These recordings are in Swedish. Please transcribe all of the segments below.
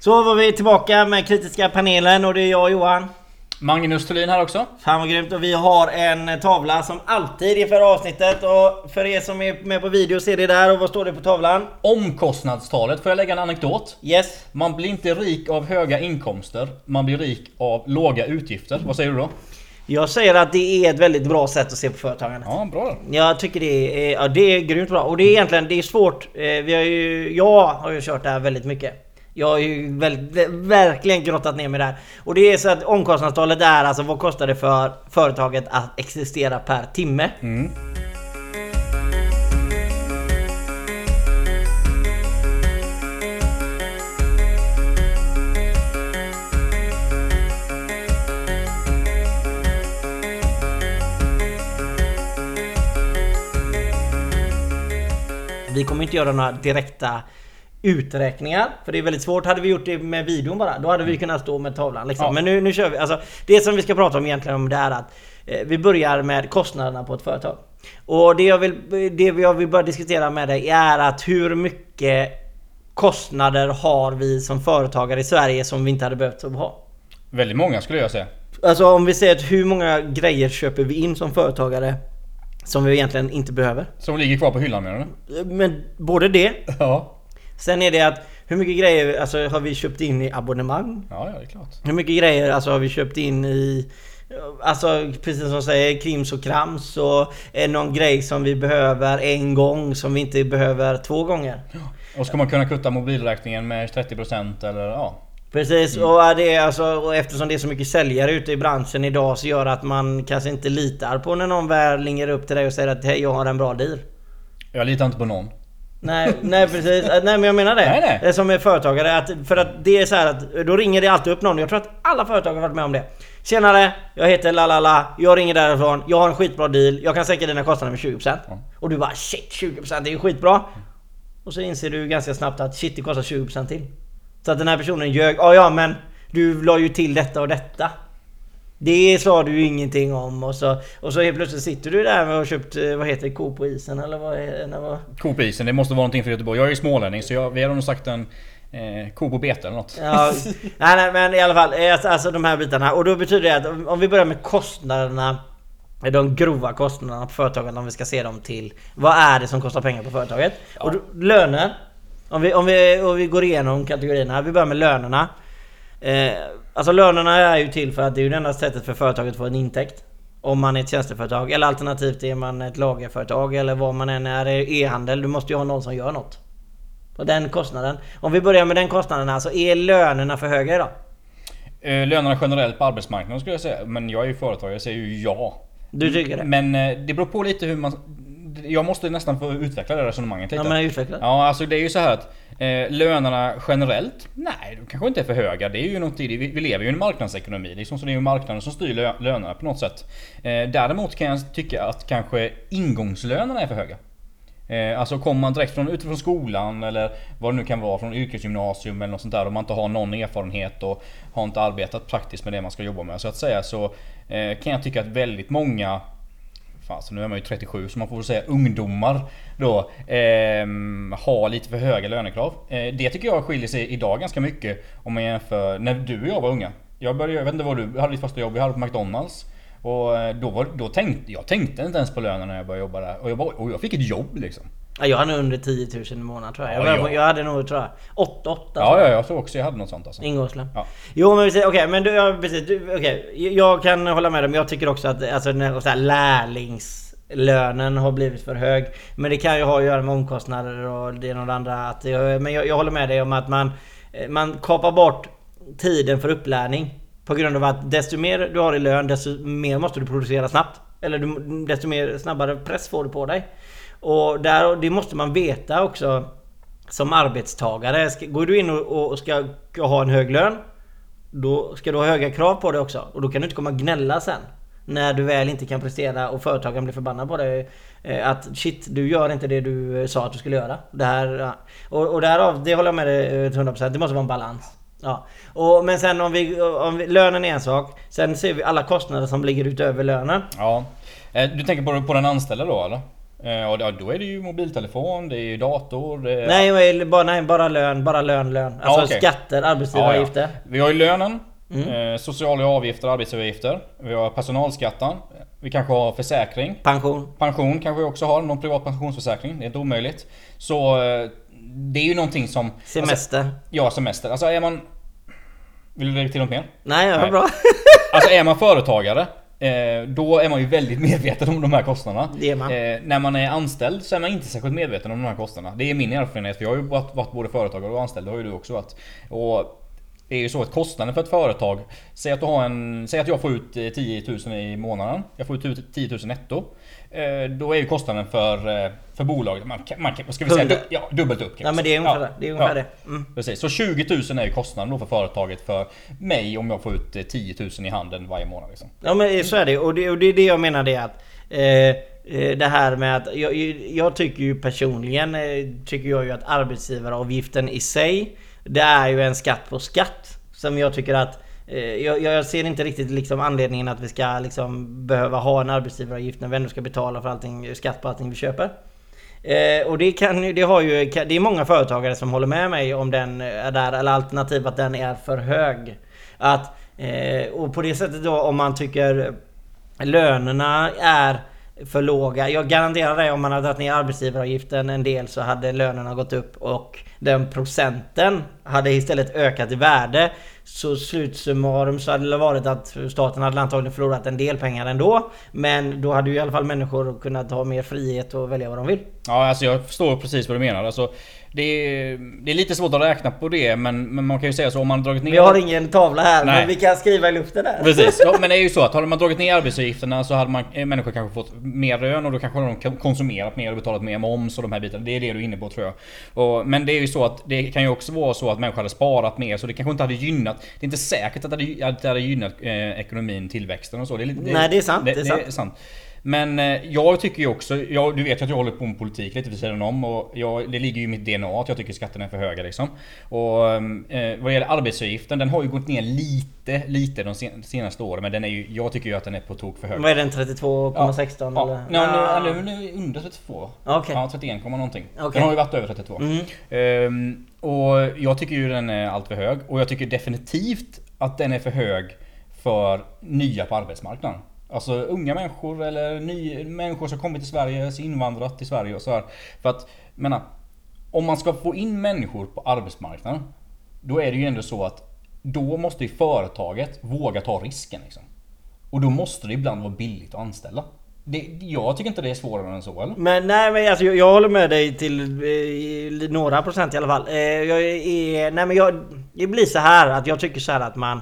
Så var vi tillbaka med kritiska panelen och det är jag och Johan. Magnus Thulin här också. Fan vad grymt och vi har en tavla som alltid inför avsnittet och för er som är med på video ser det där och vad står det på tavlan? Omkostnadstalet. Får jag lägga en anekdot? Yes. Man blir inte rik av höga inkomster. Man blir rik av låga utgifter. Vad säger du då? Jag säger att det är ett väldigt bra sätt att se på företagandet. Ja, bra. Jag tycker det är, ja, det är grymt bra och det är egentligen det är svårt. Eh, Vi har ju, jag har ju kört det här väldigt mycket. Jag har ju väldigt, verkligen grottat ner mig där. Och det är så att omkostnadstalet är alltså vad kostar det för företaget att existera per timme? Vi kommer inte göra några direkta uträkningar. För det är väldigt svårt. Hade vi gjort det med videon bara, då hade vi kunnat stå med tavlan. Liksom. Ja. Men nu, nu kör vi. Alltså, det som vi ska prata om egentligen om det är att eh, vi börjar med kostnaderna på ett företag. Och det jag vill, det jag vill börja diskutera med dig är att hur mycket kostnader har vi som företagare i Sverige som vi inte hade behövt ha? Väldigt många skulle jag säga. Alltså om vi säger att hur många grejer köper vi in som företagare som vi egentligen inte behöver? Som ligger kvar på hyllan menar du? Men både det Ja. Sen är det att hur mycket grejer alltså, har vi köpt in i abonnemang? Ja, ja det är klart. Hur mycket grejer alltså, har vi köpt in i Alltså precis som du säger krims och krams och är någon grej som vi behöver en gång som vi inte behöver två gånger. Och ska man kunna kutta mobilräkningen med 30% eller ja. Precis och, är det, alltså, och eftersom det är så mycket säljare ute i branschen idag så gör att man kanske inte litar på när någon väl ringer upp till dig och säger att hej jag har en bra deal. Jag litar inte på någon. Nej, nej precis. Nej men jag menar det. Nej, nej. Det Som är företagare. Att, för att det är så här att då ringer det alltid upp någon. Jag tror att alla företag har varit med om det. Tjenare, jag heter lalala. Jag ringer därifrån. Jag har en skitbra deal. Jag kan sänka dina kostnader med 20%. Och du bara shit 20% det är ju skitbra. Och så inser du ganska snabbt att shit det kostar 20% till. Så att den här personen ljög. Ja ja men du la ju till detta och detta. Det sa du ju ingenting om och så, och så helt plötsligt sitter du där och har köpt, eh, vad heter det, ko på isen eller vad är eller vad? Ko på isen, det måste vara någonting för Göteborg. Jag är ju smålänning så jag, vi har nog sagt en eh, ko på bete eller något. Ja, nej, nej men i alla fall, eh, alltså, alltså de här bitarna. Och då betyder det att om, vi börjar med kostnaderna de grova kostnaderna på företaget om vi ska se dem till Vad är det som kostar pengar på företaget? Och då, löner om vi, om, vi, om vi går igenom kategorierna, vi börjar med lönerna eh, Alltså lönerna är ju till för att det är ju det enda sättet för företaget att få en intäkt Om man är ett tjänsteföretag eller alternativt är man ett lagerföretag eller vad man än är, e-handel Du måste ju ha någon som gör något Och den kostnaden Om vi börjar med den kostnaden alltså, är lönerna för höga idag? Eh, lönerna generellt på arbetsmarknaden skulle jag säga. Men jag är ju företagare, jag säger ju ja. Du tycker det? Men eh, det beror på lite hur man... Jag måste nästan få utveckla det resonemanget lite. Ja men utveckla Ja, alltså det är ju så här att eh, lönerna generellt, nej, de kanske inte är för höga. Det är ju någonting, vi, vi lever ju i en marknadsekonomi. Liksom, så det är ju marknaden som styr lö, lönerna på något sätt. Eh, däremot kan jag tycka att kanske ingångslönerna är för höga. Eh, alltså kommer man direkt från, utifrån skolan eller vad det nu kan vara, från yrkesgymnasium eller något sånt där och man inte har någon erfarenhet och har inte arbetat praktiskt med det man ska jobba med så att säga så eh, kan jag tycka att väldigt många Fan, så nu är man ju 37 så man får väl säga ungdomar då eh, har lite för höga lönekrav. Eh, det tycker jag skiljer sig idag ganska mycket om man jämför när du och jag var unga. Jag började, jag vet inte vad du hade ditt första jobb, jag hade på McDonalds. Och eh, då, var, då tänkte jag tänkte inte ens på lönen när jag började jobba där. Och jag, bara, och jag fick ett jobb liksom. Ja, jag hade under 10 000 i månaden tror jag. Jag, Ja, jag hade nog tror jag 8 8 Ja, ja, jag tror också jag hade något sånt alltså. Ingångslön. Ja. Jo men okej men du, ja, precis. Du, okej. Jag kan hålla med dig men jag tycker också att alltså, den här, så här, lärlingslönen har blivit för hög. Men det kan ju ha att göra med omkostnader och det ena och det andra. Att, jag- men jag, jag håller med dig om att man, eh, man kapar bort tiden för upplärning. På grund av att desto mer du har i lön desto mer måste du producera snabbt. Eller du, desto mer snabbare press får du på dig. Och där, det måste man veta också som arbetstagare. Går du in och, ska ha en hög lön då ska du ha höga krav på dig också. Och då kan du inte komma och gnälla sen. När du väl inte kan prestera och företagen blir förbannade på dig. Eh, att shit, du gör inte det du eh, sa att du skulle göra. Det här, och, och därav, det håller jag med dig eh, till 100%. Det måste vara en balans. Ja. Och, men sen om vi, om vi... Lönen är en sak. Sen ser vi alla kostnader som ligger utöver lönen. Ja. Du tänker på, på den anställda då eller? Eh, och då- då är det ju mobiltelefon, det är ju dator, det är... Nej, bara, nej, bara lön, bara lön, lön. Alltså Ja, okej. skatter, arbetsgivaravgifter. Vi har ju lönen, Mm. eh, sociala avgifter, arbetsgivaravgifter. Vi har personalskatten. Vi kanske har försäkring. Pension. Pension kanske vi också har, någon privat pensionsförsäkring. Det är inte omöjligt. Så eh, det är ju någonting som... Semester. Alltså, ja, semester. Alltså är man... Vill du lägga till något mer? nej, det var bra. Alltså är man företagare eh, då är man ju väldigt medveten om de här kostnaderna. Man. Eh, när man är anställd så är man inte särskilt medveten om de här kostnaderna. Det är min erfarenhet, för jag har ju varit, varit både företagare och anställd, det har ju du också varit. Och det är ju så att kostnaden för ett företag, säg att, du har en, säg att jag får ut eh, 10 000 i månaden, jag får ut 10 000 netto. Eh, då är ju kostnaden för, eh, för bolaget, man, man, ska vi säga, du, ja, dubbelt upp. Ja men det är ungefär Ja. det. Är ungefär Ja. det. Mm. Precis, så 20 000 är ju kostnaden då för företaget för mig om jag får ut eh, 10 000 i handen varje månad. Liksom. Ja men så är det och det, och det är det jag menar det att eh, eh, det här med att jag, jag tycker ju personligen eh, tycker jag ju att arbetsgivaravgiften i sig Det är ju en skatt på skatt Som jag tycker att eh, Eh, jag, jag ser inte riktigt liksom anledningen att vi ska liksom behöva ha en arbetsgivaravgift när vi ändå ska betala för allting, skatt på allting vi köper. Eh, och det, kan, det, har ju, det är många företagare som håller med mig om den är där, eller alternativt att den är för hög. Att, eh, och på det sättet då om man tycker lönerna är för låga. Jag garanterar dig om man hade dragit ner arbetsgivaravgiften en del så hade lönerna gått upp och den procenten hade istället ökat i värde. Så slutsummarum så hade det varit att staten hade antagligen förlorat en del pengar ändå. Men då hade ju i alla fall människor kunnat ha mer frihet och välja vad de vill. Ja, alltså jag förstår precis vad du menar. Alltså, det, är, det är lite svårt att räkna på det, men, men man kan ju säga så om man dragit ner... Vi har ingen tavla här Nej. men vi kan skriva i luften där. Precis, ja, men det är ju så att hade man dragit ner arbetsgivaravgifterna så hade man, eh, människor kanske fått mer lön och då kanske de konsumerat mer och betalat mer moms och de här bitarna. Det är det du är inne på tror jag. Och, men det är ju så att det kan ju också vara så att människor hade sparat mer så det kanske inte hade gynnat. Det är inte säkert att det hade, att det hade gynnat eh, ekonomin, tillväxten och så. Det är, lite- Nej, det är sant, Det, det är det sant. är sant. Men eh, jag tycker ju också, jag, du vet ju att jag håller på med politik lite vid sidan om och jag, det ligger ju i mitt DNA att jag tycker skatterna är för höga liksom. Och eh, vad gäller arbetsavgiften, den har ju gått ner lite, lite de sen, senaste åren men den är ju, jag tycker ju att den är på tok för hög. Vad är den? 32,16 Ja, eller? nej, Ja. nu, nu, nu det under 32. Okej. Ja, 31, någonting. Okej. Den har ju varit över 32. Mm. Ehm, och jag tycker ju den är allt för hög. Och jag tycker definitivt att den är för hög för nya på arbetsmarknaden. Alltså unga människor eller ny, människor som kommit till Sverige, invandrat till Sverige och så här. För att, menar, om man ska få in människor på arbetsmarknaden. Då är det ju ändå så att då måste ju företaget våga ta risken. Liksom. Och då måste det ibland vara billigt att anställa. Det, jag tycker inte det är svårare än så eller? Men nej men alltså, jag, jag håller med dig till eh, några procent i alla fall. Eh, jag är, nej men jag, det blir så här att jag tycker så här att man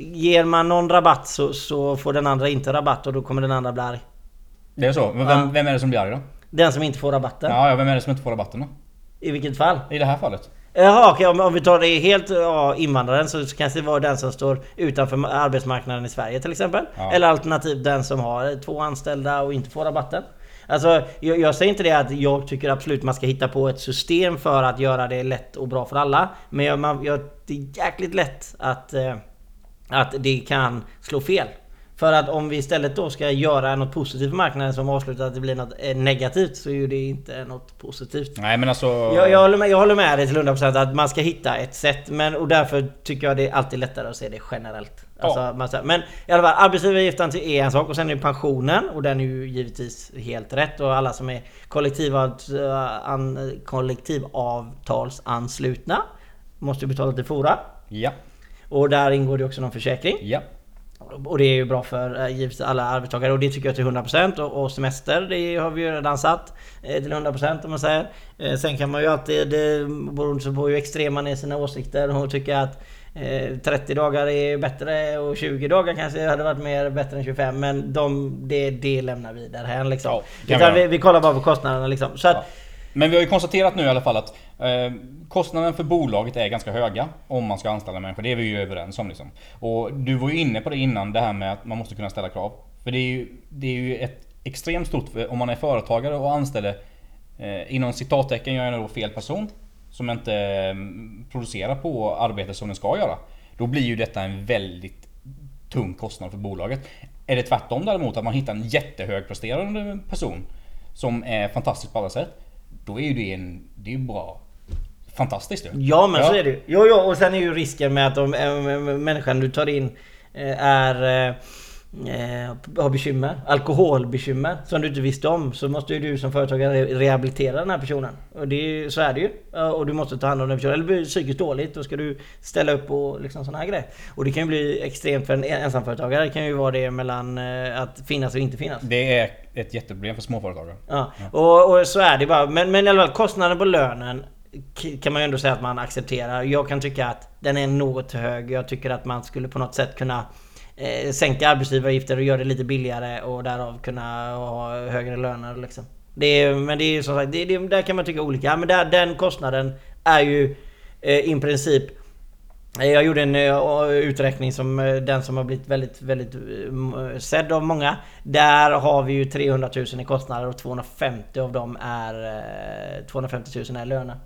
Ger man någon rabatt så, så får den andra inte rabatt och då kommer den andra bli arg. Det är så? Men Ja. Vem, vem är det som blir arg då? Den som inte får rabatten. Ja, ja, vem är det som inte får rabatten då? I vilket fall? I det här fallet? Jaha okej om, om vi tar det helt ja, invandraren så kanske det var den som står utanför arbetsmarknaden i Sverige till exempel. Ja. Eller alternativt den som har två anställda och inte får rabatten. Alltså jag, jag säger inte det att jag tycker absolut man ska hitta på ett system för att göra det lätt och bra för alla. Men jag, man, jag, det är jäkligt lätt att, eh, att det kan slå fel. För att om vi istället då ska göra något positivt för marknaden som avslutar att det blir något eh, negativt så är ju det inte något positivt. Nej men alltså... Jag, jag, håller med, jag håller med dig till 100% att man ska hitta ett sätt men och därför tycker jag det är alltid lättare att se det generellt. Alltså, Ja. säger- men i alla fall arbetsgivaravgiften är en sak och sen är det pensionen och den är ju givetvis helt rätt och alla som är an, kollektivavtalsanslutna måste betala till Fora. Ja. Och där ingår det också någon försäkring. Ja. Och det är ju bra för eh, givetvis alla arbetstagare och det tycker jag till 100% och, och semester det har vi ju redan satt eh, till 100% om man säger. Eh, sen kan man ju alltid, det beroende på hur extrem man är i sina åsikter och tycka att eh, 30 dagar är bättre och 20 dagar kanske hade varit mer bättre än 25 men de, det, det lämnar vi därhän liksom. Ja, vi, vi kollar bara på kostnaderna liksom. Så att, Ja. Men vi har ju konstaterat nu i alla fall att eh, kostnaden för bolaget är ganska höga om man ska anställa människor. Det är vi ju överens om. Liksom. Och du var ju inne på det innan, det här med att man måste kunna ställa krav. För det är ju, det är ju ett extremt stort, om man är företagare och anställer eh, inom citattecken, jag då fel person som inte eh, producerar på arbetet som den ska göra. Då blir ju detta en väldigt tung kostnad för bolaget. Är det tvärtom däremot, att man hittar en jättehögpresterande person som är fantastisk på alla sätt. Då är ju det en, det är ju bra. Fantastiskt ju. Ja men Ja. så är det ju. Jo, jo, och sen är ju risken med att om människan du tar in eh, är eh, har bekymmer, alkoholbekymmer som du inte visste om så måste ju du som företagare re- rehabilitera den här personen. Och det är, så är det ju. Och du måste ta hand om den personen. Eller blir psykiskt dåligt då ska du ställa upp och liksom sådana här grejer. Och det kan ju bli extremt för en ensamföretagare. Det kan ju vara det mellan eh, att finnas och inte finnas. Det är ett jätteproblem för småföretagare. Ja, och, och så är det bara. Men, men i alla fall kostnaden på lönen kan man ju ändå säga att man accepterar. Jag kan tycka att den är något hög. Jag tycker att man skulle på något sätt kunna eh, sänka arbetsgivaravgifter och göra det lite billigare och därav kunna ha högre löner liksom. Det är, men det är ju som sagt, det, det, där kan man tycka olika. Men där, den kostnaden är ju eh, i princip eh, jag gjorde en eh, uträkning som eh, den som har blivit väldigt, väldigt sedd av många. Där har vi ju 300 000 i kostnader och 250 av dem är... 250 000 är löner.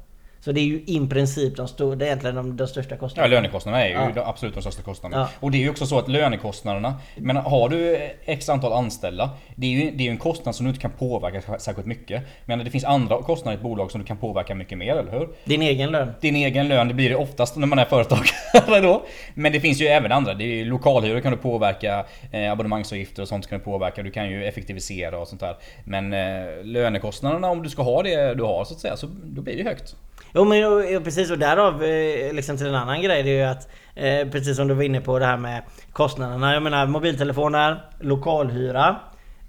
Så det är ju i princip de, stor, det är egentligen de, de största Ja, kostnaderna. lönekostnaderna är ju Ja. absolut de största kostnaderna. Ja. Och det är ju också så att lönekostnaderna, men har du x antal anställda, det är ju det är ju en kostnad som du inte kan påverka särskilt mycket. Men det finns andra kostnader i ett bolag som du kan påverka mycket mer, eller hur? Din egen lön. Din egen lön, det blir det oftast när man är företagare då. Men det finns ju även andra. Det är lokalhyror kan du påverka, eh, abonnemangsavgifter och sånt kan du påverka. Du kan ju effektivisera och sånt där. Men eh, lönekostnaderna om du ska ha det du har så att säga, så då blir det högt. Jo men jo, precis och därav eh, liksom till en annan grej det är ju att eh, Precis som du var inne på det här med kostnaderna. Jag menar mobiltelefoner, lokalhyra,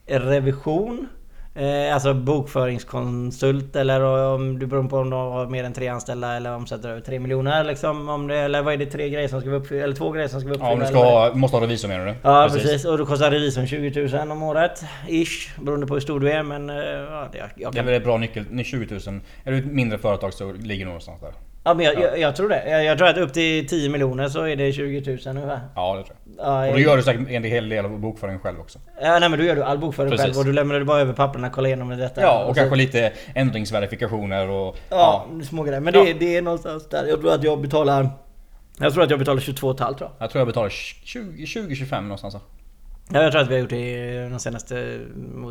revision eh, Alltså bokföringskonsult eller om du beror på om du har mer än tre anställda eller omsätter över 3 miljoner liksom. Om det, eller vad är det? Tre grejer som ska vara uppfyllda? Eller två grejer som ska vara Ja, om uppfyllda? du är det? ska ha, måste ha revisor menar du? Ja precis. och då kostar revisorn 20 000 om året. Ish. Beroende på hur stor du är men... eh, Ja, det, jag, jag Det är kan... väl ett bra nyckel. Ni 20 000. Är du ett mindre företag så ligger det någonstans där. Ja men jag, jag, jag tror det. Jag, jag tror att upp till 10 miljoner så är det 20 000 ungefär. Ja, det tror jag. Ja, Och då gör du säkert en hel del av bokföringen själv också. Ja, nej men då gör du all bokföring Precis. själv och du lämnar bara över papperna, kolla igenom detta. Ja, och så- kanske lite ändringsverifikationer och... Ja, små grejer. Men Ja. det, det är någonstans där. Jag tror att jag betalar... Jag tror att jag betalar 22,5 tror jag. Jag tror jag betalar 20-25 någonstans. Ja, jag tror att vi har gjort det i de senaste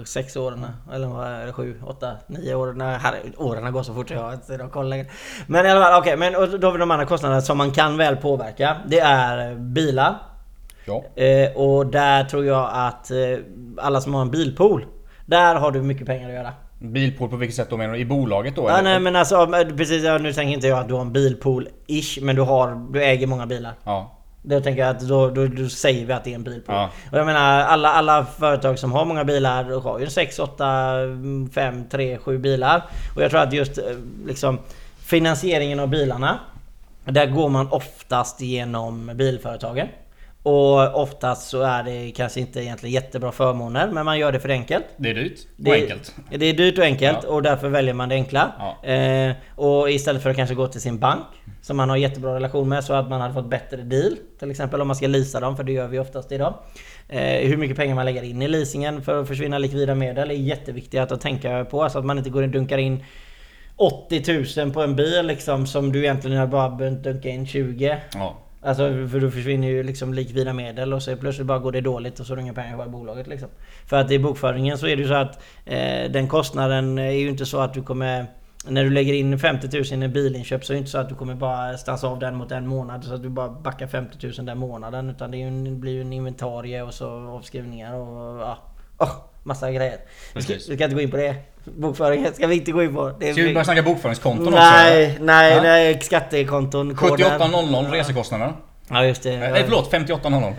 sex åren. Eller vad är det? Sju, åtta, nio åren. Herregud, åren går så fort jag har inte koll längre. Men i alla fall, okej. men och då har vi de andra kostnaderna som man kan väl påverka. Det är bilar. Ja. Eh, och där tror jag att eh, alla som har en bilpool. Där har du mycket pengar att göra. Bilpool på vilket sätt då menar du? I bolaget då? Ja, eller? nej men alltså men precis, nu tänker inte jag att du har en bilpool-ish men du har, du äger många bilar. Ja. Då tänker jag att då, då, då säger vi att det är en bilpool. Ja. Och jag menar alla, alla företag som har många bilar har ju 6, 8, 5, 3, 7 bilar. Och jag tror att just eh, liksom finansieringen av bilarna där går man oftast genom bilföretagen. Och oftast så är det kanske inte egentligen jättebra förmåner men man gör det för enkelt. Det är dyrt och Det, enkelt. Det är dyrt och enkelt Ja. och därför väljer man det enkla. Ja. Eh, och istället för att kanske gå till sin bank som man har jättebra relation med så att man hade fått bättre deal. Till exempel om man ska leasa dem, för det gör vi oftast idag. Eh, hur mycket pengar man lägger in i leasingen för att försvinna likvida medel är jätteviktigt att tänka på. Så att man inte går och dunkar in 80 000 på en bil liksom som du egentligen bara behövt dunka in 20. Ja. Alltså för då försvinner ju liksom likvida medel och så plötsligt bara går det dåligt och så har du inga pengar kvar i bolaget liksom. För att i bokföringen så är det ju så att eh, den kostnaden är ju inte så att du kommer när du lägger in 50 000 i bilinköp så är det inte så att du kommer bara stansa av den mot en månad så att du bara backar 50 000 den månaden utan det är ju en, blir ju en inventarie och så avskrivningar och ja, oh, massa grejer. Vi ska, vi Precis. ska inte gå in på det. Bokföringen ska vi inte gå in på. Det är Ska vi börja snacka bokföringskonton också? Nej, nej, Ja. nej, skattekonton, koden. 7800 resekostnader. Ja just det. Nej förlåt, 5800.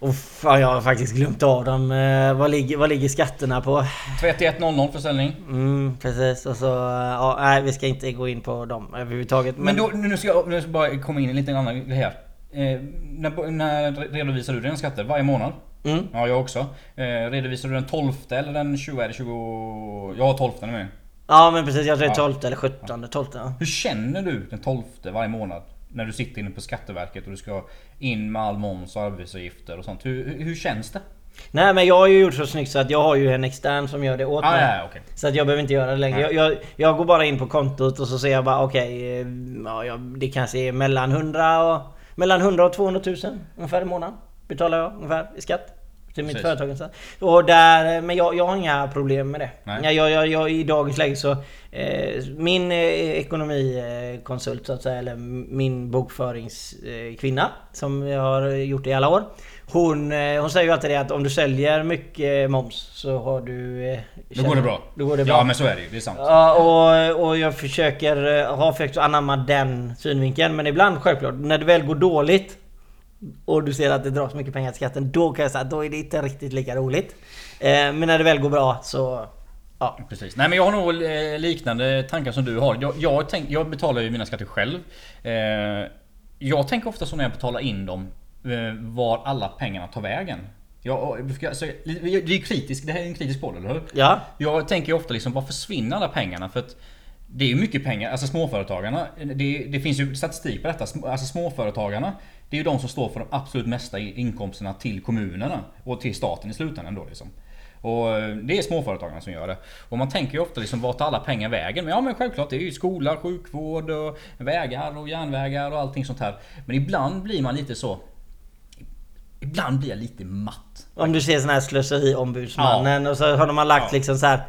Uff, ja, jag har faktiskt glömt av dem. Eh, vad, ligger, vad ligger skatterna på? 3100 försäljning. Mm, precis. Och så... Ja, nej, vi ska inte gå in på dem överhuvudtaget. Men då, nu ska jag nu ska jag bara komma in i lite annan grej här. Eh, när, när redovisar du dina skatter? Varje månad? Mm. Ja, jag också. Eh, redovisar du den 12 eller den 20? Är det 20? Jag har 12 med. Ja men precis, jag tror det är Ja. 12 eller 17. 12 ja. Hur känner du den 12 varje månad? När du sitter inne på Skatteverket och du ska in med all moms och arbetsavgifter och sånt. Hur, hur, känns det? Nej men jag har ju gjort så snyggt så att jag har ju en extern som gör det åt Ah, mig. ja, ja, okej. Så att jag behöver inte göra det längre. Jag, jag, jag går bara in på kontot och så ser jag bara okej, eh, ja, det kanske är mellan 100 och, mellan 100 och 200 000 ungefär i månaden. Betalar jag ungefär i skatt. Till mitt Precis. företag. och där, men jag, jag har inga problem med det. Nej. Jag, jag, jag, I dagens läge så... Eh, min eh, ekonomikonsult så att säga, eller min bokföringskvinna som jag har gjort i alla år. Hon, eh, hon säger ju alltid det att om du säljer mycket moms så har du... Eh, Då går det bra. Då går det bra. Ja men så är det ju, det är sant. Ja, och, och jag försöker, eh, har försökt anamma den synvinkeln. Men ibland självklart, när det väl går dåligt och du ser att det dras mycket pengar till skatten, då kan jag säga att då är det inte riktigt lika roligt. Eh, men när det väl går bra så... Ja. Precis. Nej men jag har nog eh, liknande tankar som du har. Jag, jag, tänk, jag betalar ju mina skatter själv. Eh, jag tänker ofta så när jag betalar in dem, eh, var alla pengarna tar vägen. Jag, så, det är kritisk, det här är en kritisk podd eller hur? Ja. Jag tänker ofta liksom, var försvinner alla pengarna? För att det är mycket pengar, alltså småföretagarna, det, det finns ju statistik på detta. Alltså småföretagarna, det är ju de som står för de absolut mesta inkomsterna till kommunerna och till staten i slutändan då liksom. Och eh, det är småföretagarna som gör det. Och man tänker ju ofta liksom, vart tar alla pengar vägen? Men ja men självklart, det är ju skola, sjukvård och vägar och järnvägar och allting sånt här. Men ibland blir man lite så... Ibland blir jag lite matt. Om du ser sån här slöseriombudsmannen och så har de lagt liksom så här.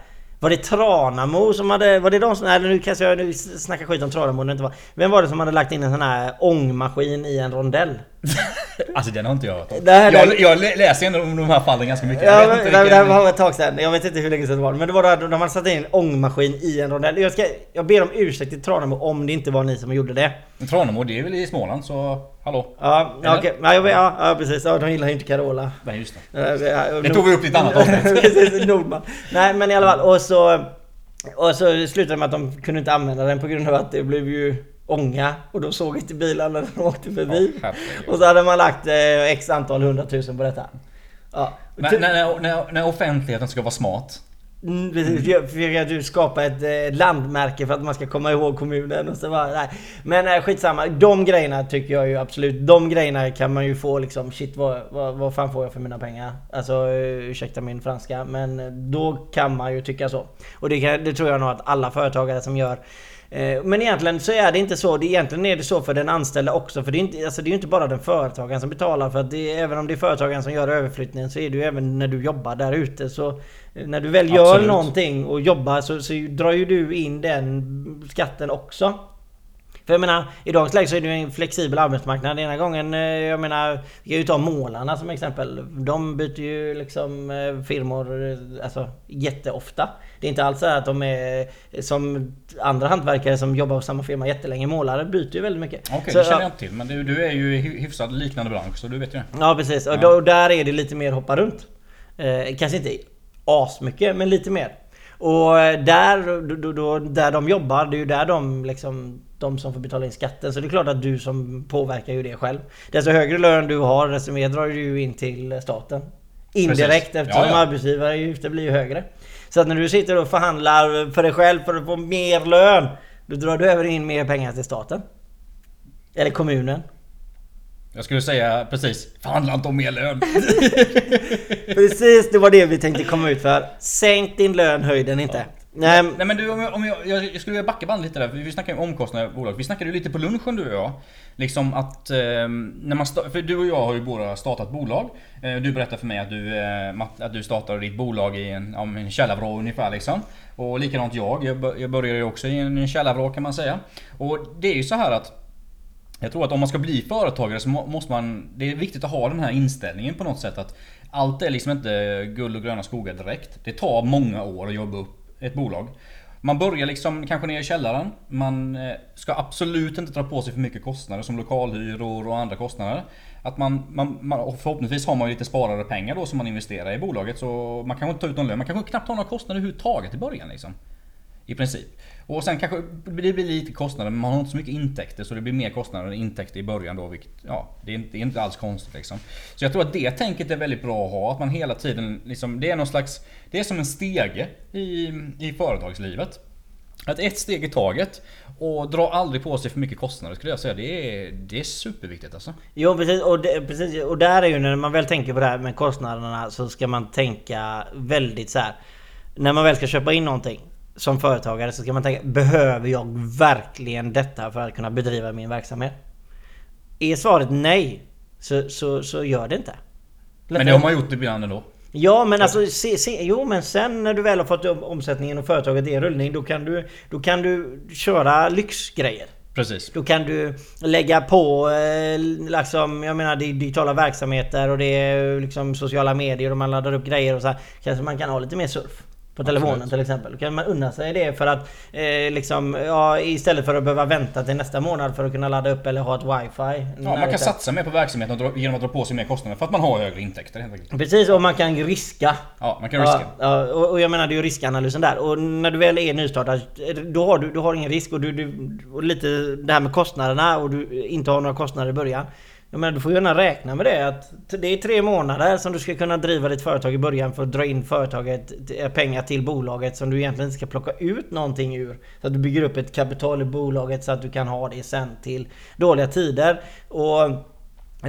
Var det Tranamo som hade... Var det de som... Eller nu kanske jag nu snackar skit om Tranamo det inte var. Vem var det som hade lagt in en sån här ångmaskin i en rondell? Alltså den har inte jag hört om. Nej, jag, nej. jag lä- läser ändå om de här fallen ganska mycket. Ja, men, inte det, det var ett tag sedan. Jag vet inte hur länge sedan det var. Men det var då de hade satt in en ångmaskin i en rondell. Jag, ska, jag ber om ursäkt till Tranamo om det inte var ni som gjorde det. Tranemo, det är väl i Småland så... Hallå? Ja, Eller? okej. Ja, ja, ja, precis. Ja, de gillar ju inte Carola. Nej just det. Det Det tog vi upp i ett annat avsnitt. Precis, Nordman. Nej men i alla fall. Och så, och så slutade det med att de kunde inte använda den på grund av att det blev ju ånga. Och de såg inte bilarna när de åkte förbi. Ja, och så hade man lagt eh, x antal hundratusen på detta. Ja. När, när, när, när, offentligheten ska vara smart. Mm. Jag försöker du skapa ett eh, landmärke för att man ska komma ihåg kommunen och så bara, nej. Men eh, skitsamma. De grejerna tycker jag ju absolut. De grejerna kan man ju få liksom, shit vad, vad, vad fan får jag för mina pengar? Alltså eh, ursäkta min franska. Men då kan man ju tycka så. Och det, kan, det tror jag nog att alla företagare som gör. Eh, Men egentligen så är det inte så. Det, egentligen är det så för den anställda också. För det är, inte, alltså det är ju inte bara den företagaren som betalar. För att det, även om det är företagaren som gör överflyttningen så är det ju även när du jobbar där ute. Så eh, när du väl gör Absolut. någonting och jobbar så, så drar ju du in den skatten också. För jag menar, i dagens läge så är det ju en flexibel arbetsmarknad. Ena gången, eh, jag menar, vi kan ju ta målarna som exempel. De byter ju liksom eh, firmor eh, alltså, jätteofta. Det är inte alls så att de är som andra hantverkare som jobbar hos samma firma jättelänge. Målare byter ju väldigt mycket. Okej, Så, det känner ja, jag inte till. Men du, du är ju i hy- hyfsat liknande bransch så du vet ju det. Ja precis, och, då, och där är det lite mer hoppa runt. Eh, kanske inte asmycket, men lite mer. Och där, då, då, där de jobbar, det är ju där de liksom de som får betala in skatten. Så det är klart att du som påverkar ju det själv. Desto högre lön du har, desto mer drar du ju in till staten. Indirekt Precis. eftersom Ja, ja. arbetsgivaravgifter blir ju högre. Så att när du sitter och förhandlar för dig själv för att få mer lön, då drar du även in mer pengar till staten. Eller kommunen. Jag skulle säga precis, förhandla inte om mer lön. Precis, det var det vi tänkte komma ut för. Sänk din lön, höj den inte. Nej, Nej men du, om jag, om jag, jag, skulle vilja backa bandet lite där, för vi snackade ju om omkostnader i bolag. Vi snackade ju lite på lunchen du och jag. Liksom att, eh, när man för du och jag har ju båda startat bolag. Eh, du berättade för mig att du, eh, att du startade ditt bolag i en, ja, en källarvrå ungefär liksom. Och likadant jag, jag, jag började ju också i en källarvrå kan man säga. Och det är ju så här att jag tror att om man ska bli företagare så måste man... Det är viktigt att ha den här inställningen på något sätt att allt är liksom inte guld och gröna skogar direkt. Det tar många år att jobba upp ett bolag. Man börjar liksom kanske ner i källaren. Man eh, ska absolut inte dra på sig för mycket kostnader som lokalhyror och andra kostnader. Att man, man, man, och förhoppningsvis har man ju lite sparade pengar då som man investerar i bolaget så man kanske inte tar ut någon lön. Man kanske knappt har några kostnader överhuvudtaget i början liksom. I princip. Och sen kanske det blir lite kostnader men man har inte så mycket intäkter så det blir mer kostnader än intäkter i början då. Vilket, ja, det är, inte, det är inte alls konstigt liksom. Så jag tror att det tänket är väldigt bra att ha. Att man hela tiden liksom, det är någon slags... Det är som en stege i, i företagslivet. Att ett steg i taget och dra aldrig på sig för mycket kostnader skulle jag säga. Det är, det är superviktigt alltså. Jo precis och, det, precis och där är ju när man väl tänker på det här med kostnaderna så ska man tänka väldigt så här. När man väl ska köpa in någonting som företagare så ska man tänka Behöver jag verkligen detta för att kunna bedriva min verksamhet? Är svaret nej så, så, så gör det inte. Men det har man gjort ibland ändå. Ja men alltså, se, se, jo men sen när du väl har fått omsättningen och företaget i rullning då kan du, då kan du köra lyxgrejer. Precis. Då kan du lägga på eh, liksom, jag menar det är digitala verksamheter och det är liksom sociala medier och man laddar upp grejer och så här. Kanske man kan ha lite mer surf. På telefonen Absolut. till exempel. Då kan man unna sig det för att eh, liksom, ja, istället för att behöva vänta till nästa månad för att kunna ladda upp eller ha ett wifi. Ja, man kan satsa mer på verksamheten genom att dra på sig mer kostnader för att man har högre intäkter helt enkelt. Precis, och man kan riska. Ja, man kan riska. Ja, och, och jag menar det är ju riskanalysen där. Och när du väl är nystartad, då har du, du har ingen risk och, du, du, och lite det här med kostnaderna och du inte har några kostnader i början. Jag menar, du får gärna räkna med det att det är tre månader som du ska kunna driva ditt företag i början för att dra in företaget eh, pengar till bolaget som du egentligen inte ska plocka ut någonting ur. Så att du bygger upp ett kapital i bolaget så att du kan ha det sen till dåliga tider. Och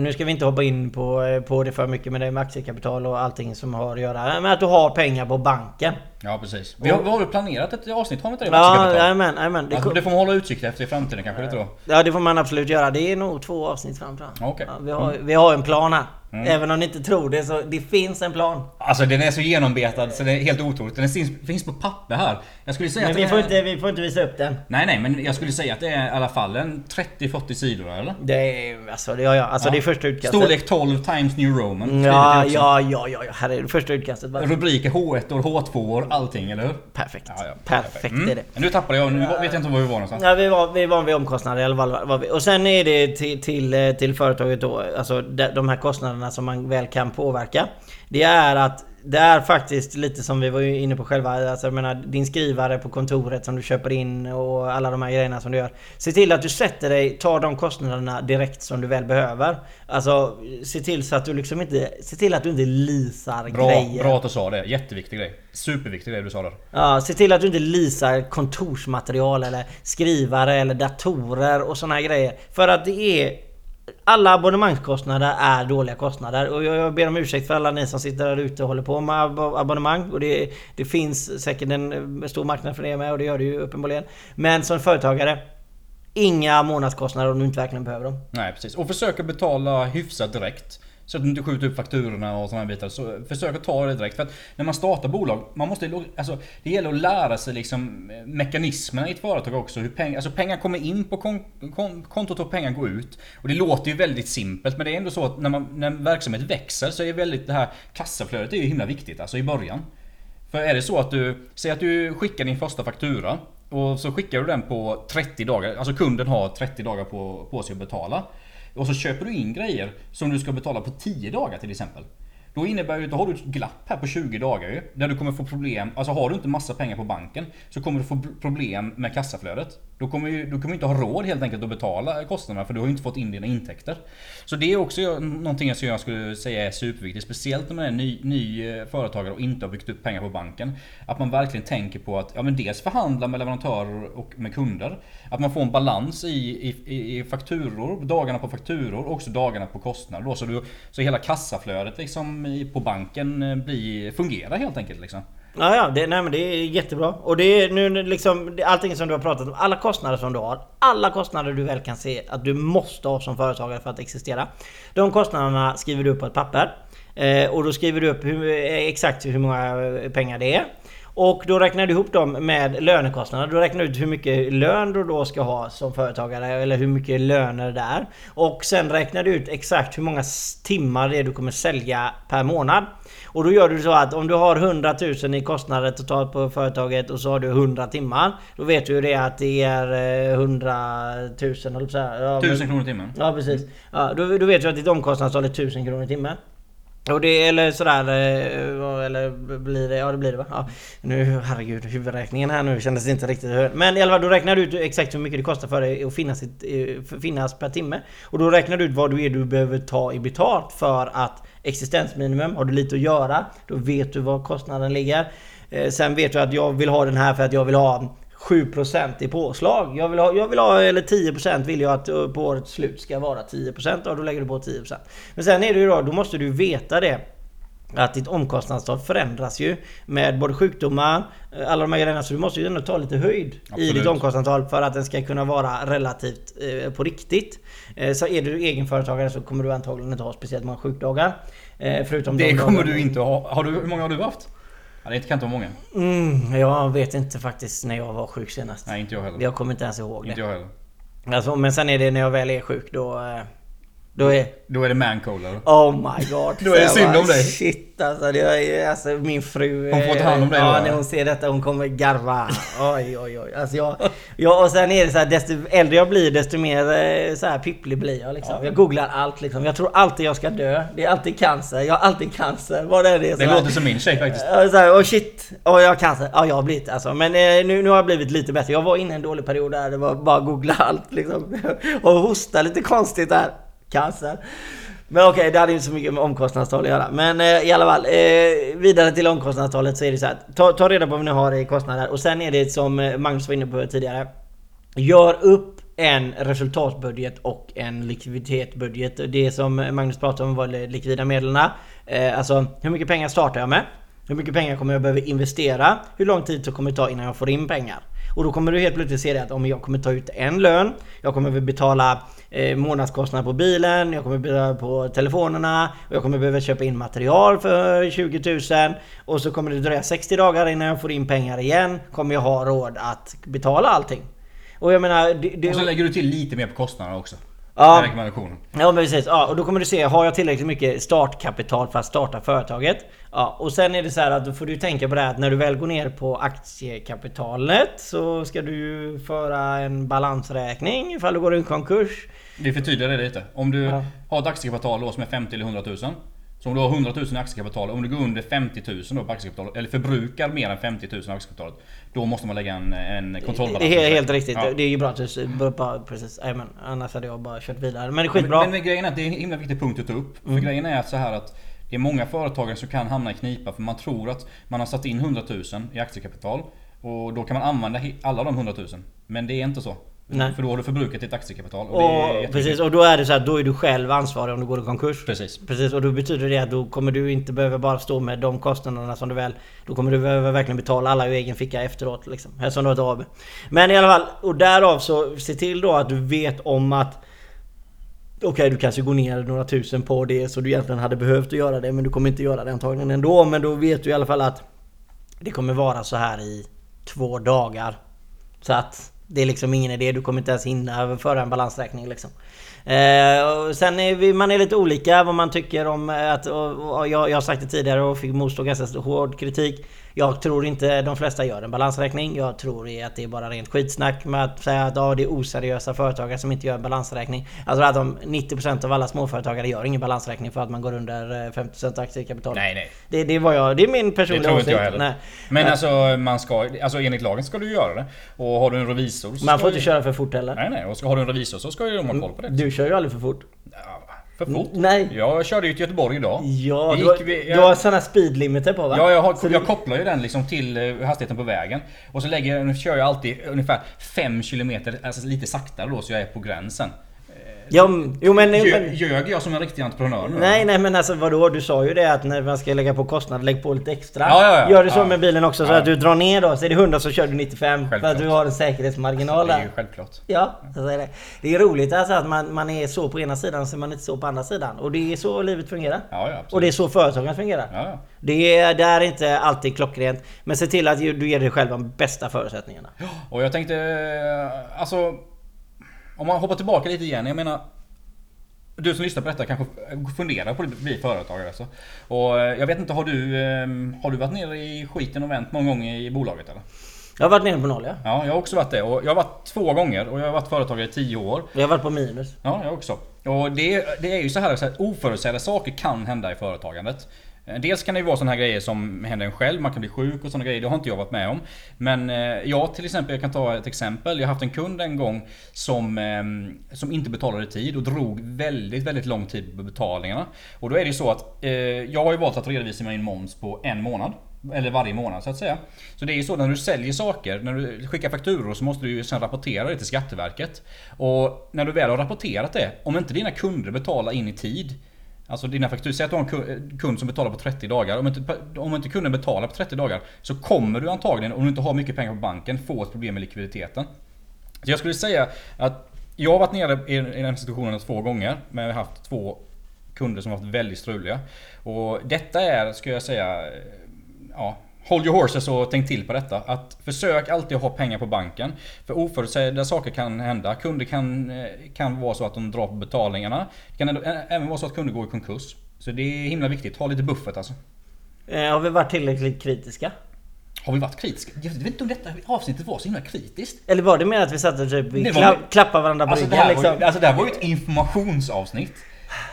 nu ska vi inte hoppa in på, eh, på det för mycket med det med aktiekapital och allting som har att göra med att du har pengar på banken. Ja precis. Vi har, vi har planerat ett avsnitt har vi inte det? Ja, jajamän, jajamän. Det, alltså, det får man hålla utkik efter i framtiden kanske, det tror Ja det får man absolut göra. Det är nog två avsnitt fram tror jag. Okay. Ja, vi, har, mm. vi har en plan här. Mm. Även om ni inte tror det så det finns en plan. Alltså den är så genombetad så det är helt otroligt. Den finns, finns på papper här. Jag skulle säga men att vi, får är... inte, vi får inte visa upp den. Nej nej men jag skulle säga att det är i alla fall en 30-40 sidor eller? Det är, alltså, det, ja, ja. Alltså, ja. det är första utkastet. Storlek 12 times New Roman. Ja, ja, ja, ja, ja. Här är det första utkastet. Bara. Rubriker H1 år, H2 år, allting eller hur? Perfekt. Ja, ja. Perfekt mm. är det. Men nu tappade jag, nu vet jag inte var vi var någonstans. Ja, vi var, vi var vid omkostnader i alla fall. Och sen är det till, till, till företaget då, alltså de här kostnaderna som man väl kan påverka. Det är att det är faktiskt lite som vi var inne på själva. Alltså jag menar din skrivare på kontoret som du köper in och alla de här grejerna som du gör. Se till att du sätter dig, tar de kostnaderna direkt som du väl behöver. Alltså se till så att du liksom inte... Se till att du inte leasar bra, grejer. Bra att du sa det. Jätteviktig grej. Superviktig grej du sa där. Ja, se till att du inte leasar kontorsmaterial eller skrivare eller datorer och såna här grejer. För att det är alla abonnemangskostnader är dåliga kostnader och jag ber om ursäkt för alla ni som sitter där ute och håller på med abonnemang och det, det finns säkert en stor marknad för det med och det gör det ju uppenbarligen. Men som företagare Inga månadskostnader om du inte verkligen behöver dem. Nej precis. Och försök att betala hyfsat direkt. Så att du inte skjuter upp fakturorna och sådana bitar. Så försök att ta det direkt. För att när man startar bolag, man måste, alltså, det gäller att lära sig liksom eh, mekanismerna i ett företag också. Hur peng, alltså pengar kommer in på kon, kon, kontot och pengar går ut. Och det låter ju väldigt simpelt men det är ändå så att när, man, när verksamhet växer så är väldigt det här kassaflödet är ju himla viktigt alltså i början. För är det så att du, säg att du skickar din första faktura och så skickar du den på 30 dagar, alltså kunden har 30 dagar på, på sig att betala. Och så köper du in grejer som du ska betala på 10 dagar till exempel. Då innebär det att har du ett glapp här på 20 dagar ju. Där du kommer få problem. Alltså har du inte massa pengar på banken så kommer du få problem med kassaflödet. Då kommer du kommer inte ha råd helt enkelt att betala kostnaderna för du har ju inte fått in dina intäkter. Så det är också någonting som jag skulle säga är superviktigt. Speciellt när man är ny, ny eh, företagare och inte har byggt upp pengar på banken. Att man verkligen tänker på att ja, men dels förhandla med leverantörer och med kunder. Att man får en balans i, i, i fakturor, dagarna på fakturor och också dagarna på kostnader. så, du, så hela kassaflödet liksom på banken eh, bli, fungera helt enkelt liksom. Ja, ja, det, nej, men det är jättebra. Och det är nu liksom allting som du har pratat om, alla kostnader som du har, alla kostnader du väl kan se att du måste ha som företagare för att existera. De kostnaderna skriver du upp på ett papper. Eh, och då skriver du upp hur, eh, exakt hur många eh, pengar det är. Och då räknar du ihop dem med lönekostnader. Du räknar ut hur mycket lön du då ska ha som företagare eller hur mycket löner det är. Och sen räknar du ut exakt hur många timmar det är du kommer sälja per månad. Och då gör du så att om du har 100 000 i kostnader totalt på företaget och så har du 100 timmar. Då vet du det att det är 100 000 eller så här. Ja, 1000 kronor i timmen. Ja precis. Ja, då, då vet du att ditt omkostnadstal är 1000 kronor i timmen. Och det, eller sådär, eh, eller blir det, ja det blir det va? Ja. Nu, herregud, huvudräkningen här nu kändes inte riktigt hög. Men i alla fall, då räknar du ut exakt hur mycket det kostar för dig att finnas, ett, eh, finnas per timme. Och då räknar du ut vad du är du behöver ta i betalt för att existensminimum, har du lite att göra, då vet du var kostnaden ligger. Eh, sen vet du att jag vill ha den här för att jag vill ha 7% i påslag. Jag vill ha, jag vill ha eller 10% vill jag att eh, på årets slut ska vara 10% och då lägger du på 10%. Men sen är det ju då, då måste du veta det. att ditt omkostnadstal förändras ju med både sjukdomar, eh, alla de här grejerna. Så du måste ju ändå ta lite höjd i Absolut. ditt omkostnadstal för att den ska kunna vara relativt eh, på riktigt. Eh, så är du egenföretagare så kommer du antagligen inte ha speciellt många sjukdagar. Eh, förutom Det de kommer dagarna- du inte ha. Har du, hur många har du haft? Ja, det kan inte vara många. Mm, jag vet inte faktiskt när jag var sjuk senast. Nej, inte jag heller. Jag kommer inte ens ihåg Inte det. jag heller. Alltså, men sen är det när jag väl är sjuk då... Då är... Då är det mancold eller? Oh my god. Då är det synd bara, om dig. Shit alltså, det är, alltså min fru... Hon får ta hand om dig Ja, då, när hon ser detta hon kommer garva. Oj oj oj. Alltså jag, jag, och sen är det så här, desto äldre jag blir desto mer eh, så här pipplig blir jag liksom. Ja. Jag googlar allt liksom. Jag tror alltid jag ska dö. Det är alltid cancer. Jag har alltid cancer. Vad det är det så Det låter som min tjej faktiskt. Så här, oh shit, oh, jag har cancer. Ja, jag har blivit alltså. Men eh, nu, nu har jag blivit lite bättre. Jag var inne i en dålig period där det var bara googla allt liksom. Och hosta lite konstigt där. Cancer. Men okej, det hade inte så mycket med omkostnadstal att göra. Men eh, i alla fall, eh, vidare till omkostnadstalet så är det så här. Ta, ta reda på vad ni har i kostnader. Och sen är det som eh, Magnus var inne på tidigare. Gör upp en resultatbudget och en likviditetsbudget. Det som Magnus pratade om var likvida medlen. Eh, alltså hur mycket pengar startar jag med? Hur mycket pengar kommer jag behöva investera? Hur lång tid det kommer det ta innan jag får in pengar? Och då kommer du helt plötsligt se det att om jag kommer ta ut en lön, jag kommer betala eh, månadskostnader på bilen, jag kommer betala på telefonerna, och jag kommer behöva köpa in material för 20 000 och så kommer det dröja 60 dagar innan jag får in pengar igen. Kommer jag ha råd att betala allting? Och jag menar... Det, det, Och så lägger du till lite mer på kostnaderna också. Ja. Rekommendationen. Ja precis, ja, och då kommer du se, har jag tillräckligt mycket startkapital för att starta företaget? Ja, och sen är det så här att då får du tänka på det här att när du väl går ner på aktiekapitalet så ska du ju föra en balansräkning ifall du går i konkurs. Vi förtydligar det lite. Om du Ja. har ett aktiekapital då som är 50 eller 100 000. Så om du har 100 000 i aktiekapital, om du går under 50 000 då på aktiekapitalet, eller förbrukar mer än 50 000 i aktiekapitalet. Då måste man lägga en, en kontrollbalans. Det är helt riktigt, Ja. det är ju bra bara precis, Jajamän, annars hade jag bara kört vidare. Men det är skitbra. men, men grejen är att det är en himla viktig punkt att ta upp. För grejen är att så här att det är många företagare som kan hamna i knipa för man tror att man har satt in 100 000 i aktiekapital och då kan man använda alla de 100 000. Men det är inte så. Nej. För då har du förbrukat ditt aktiekapital och Och, precis, och då är det så här, då är du själv ansvarig om du går i konkurs. Precis. Precis, och då betyder det att då kommer du inte behöva bara stå med de kostnaderna som du väl... Då kommer du behöva verkligen betala alla ur egen ficka efteråt liksom. Eftersom du har ett AB. Men i alla fall, och därav så se till då att du vet om att... Okej, du kanske går ner några tusen på det så du egentligen hade behövt att göra det men du kommer inte göra det antagligen ändå. Men då vet du i alla fall att det kommer vara så här i två dagar. Så att det är liksom ingen idé, du kommer inte ens hinna föra en balansräkning liksom. Eh, och sen är vi, man är lite olika vad man tycker om eh, att... Och, och jag, jag har sagt det tidigare och fick motstå ganska hård kritik. Jag tror inte de flesta gör en balansräkning. Jag tror att det är bara rent skitsnack med att säga att ja, det är oseriösa företagare som inte gör en balansräkning. Alltså att de 90% av alla småföretagare gör ingen balansräkning för att man går under eh, 50% aktiekapital. Nej, nej. Det, det, var jag, det är min Det personliga tror inte jag åsikt. heller. Nej. Men Nej. alltså, man ska, alltså enligt lagen ska du göra det. Och har du en revisor Man får inte köra för fort heller. Nej nej, och ska, har du en revisor så ska ju de ha koll på det. Du kör ju aldrig för fort. Ja, för fort. Nej. Jag körde ju till Göteborg idag. Ja, du, har- du har såna speedlimiter på va? Ja, jag, har, jag kopplar ju den liksom till eh, hastigheten på vägen. Och så lägger jag, kör jag alltid ungefär 5 km, alltså lite saktare då så jag är på gränsen. Ja, jo men... Men ljög jag som en riktig entreprenör nu? nej, nej men alltså vadå? Du sa ju det att när man ska lägga på kostnader, lägg på lite extra. Ja, ja, ja. Gör det så med bilen också så att du drar ner då. Så är det 100 så kör du 95. För Självklart. att du har en säkerhetsmarginal Det är där. ju självklart. Ja, så är det. Det är roligt alltså att man, man är så på ena sidan så är man inte så på andra sidan. Och det är så livet fungerar. Och det är så företagen fungerar. Det är, det är inte alltid klockrent. Men se till att du ger dig själv de bästa förutsättningarna. Och jag tänkte, eh, alltså... Om man hoppar tillbaka lite igen, jag menar... Du som lyssnar på detta kanske funderar på att bli företagare alltså. Och eh, jag vet inte, har du, eh, har du varit nere i skiten och vänt många gånger i bolaget eller? Jag har varit nere på noll ja. Ja, jag har också varit det. Och jag har varit två gånger och jag har varit företagare i tio år. Jag har varit på minus. Ja, jag också. Och det, det är ju så här, så här oförutsedda saker kan hända i företagandet. Eh, dels kan det ju vara sådana här grejer som händer en själv, man kan bli sjuk och sådana grejer. Det har inte jag varit med om. Men eh, jag till exempel, jag kan ta ett exempel. Jag har haft en kund en gång som, ehm, som inte betalade i tid och drog väldigt, väldigt lång tid på betalningarna. Och då är det ju så att eh, jag har ju valt att redovisa min moms på en månad. Eller varje månad så att säga. Så det är ju så när du säljer saker, när du skickar fakturor så måste du ju sen rapportera det till Skatteverket. Och när du väl har rapporterat det, om inte dina kunder betalar in i tid Alltså dina fakturor. Säg att du har en kund som betalar på 30 dagar. Om inte, om inte kunden betalar på 30 dagar så kommer du antagligen, om du inte har mycket pengar på banken, få ett problem med likviditeten. Så jag skulle säga att jag har varit nere i i den situationen två gånger. Men jag har haft två kunder som har varit väldigt struliga. Och detta är, skulle jag säga, ja, Hold your horses och tänk till på detta. Att försök alltid ha pengar på banken. För oförutsedda saker kan hända. Kunder kan, eh, kan vara så att de drar på betalningarna. Det kan även vara så att kunder går i konkurs. Så det är himla viktigt. Ha lite buffert alltså. Eh, Har vi varit tillräckligt kritiska? Har vi varit kritiska? Jag vet inte om detta avsnittet var så himla kritiskt. Eller var det mer att vi satt och typ klappade varandra på Alltså det, ryggen liksom? ju, alltså det här var ju ett informationsavsnitt.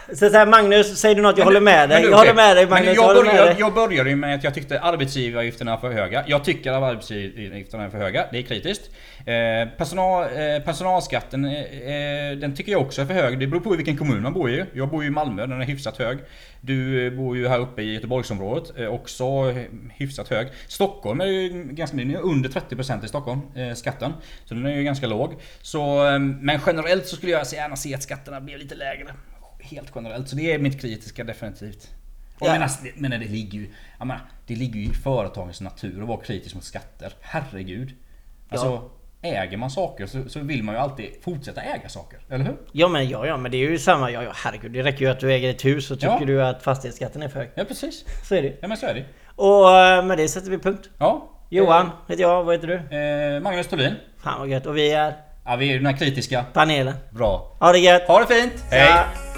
Så, så här, Magnus, säger du något? Jag håller med dig. Men Jag håller med dig Men Magnus. jag, Jag med började, dig. jag började ju med att jag tyckte arbetsgivaravgifterna är för höga. Jag tycker att arbetsgivaravgifterna är för höga. Det är kritiskt. Eh, personal, eh, personalskatten, eh, eh, den tycker jag också är för hög. Det beror på vilken kommun man bor i. Jag bor ju i Malmö, den är hyfsat hög. Du eh, bor ju här uppe i Göteborgsområdet, eh, också hyfsat hög. Stockholm är ju ganska, är under 30% i Stockholm, skatten. Så den är ju ganska låg. Så, men generellt så skulle jag gärna se att skatterna blev lite lägre. Helt generellt. Så det är mitt kritiska definitivt. Och Ja. jag menar, det- men det ligger ju menar, det ligger ju i företagens natur att vara kritisk mot skatter. Herregud. Alltså, äger man saker så, så vill man ju alltid fortsätta äga saker. Eller hur? Ja men ja, ja men det är ju samma. Ja, ja herregud. Det räcker ju att du äger ett hus och tycker Ja. du att fastighetsskatten är för hög. Ja precis. Så är det. Ja men så är det. Och eh, med det sätter vi punkt. Ja. Johan heter jag. Vad heter du? Eh, Magnus Thulin. Fan vad gött. Och vi är Ja vi är den här kritiska. panelen. Bra. Ha det gött! Ha det fint! Hej! Ja.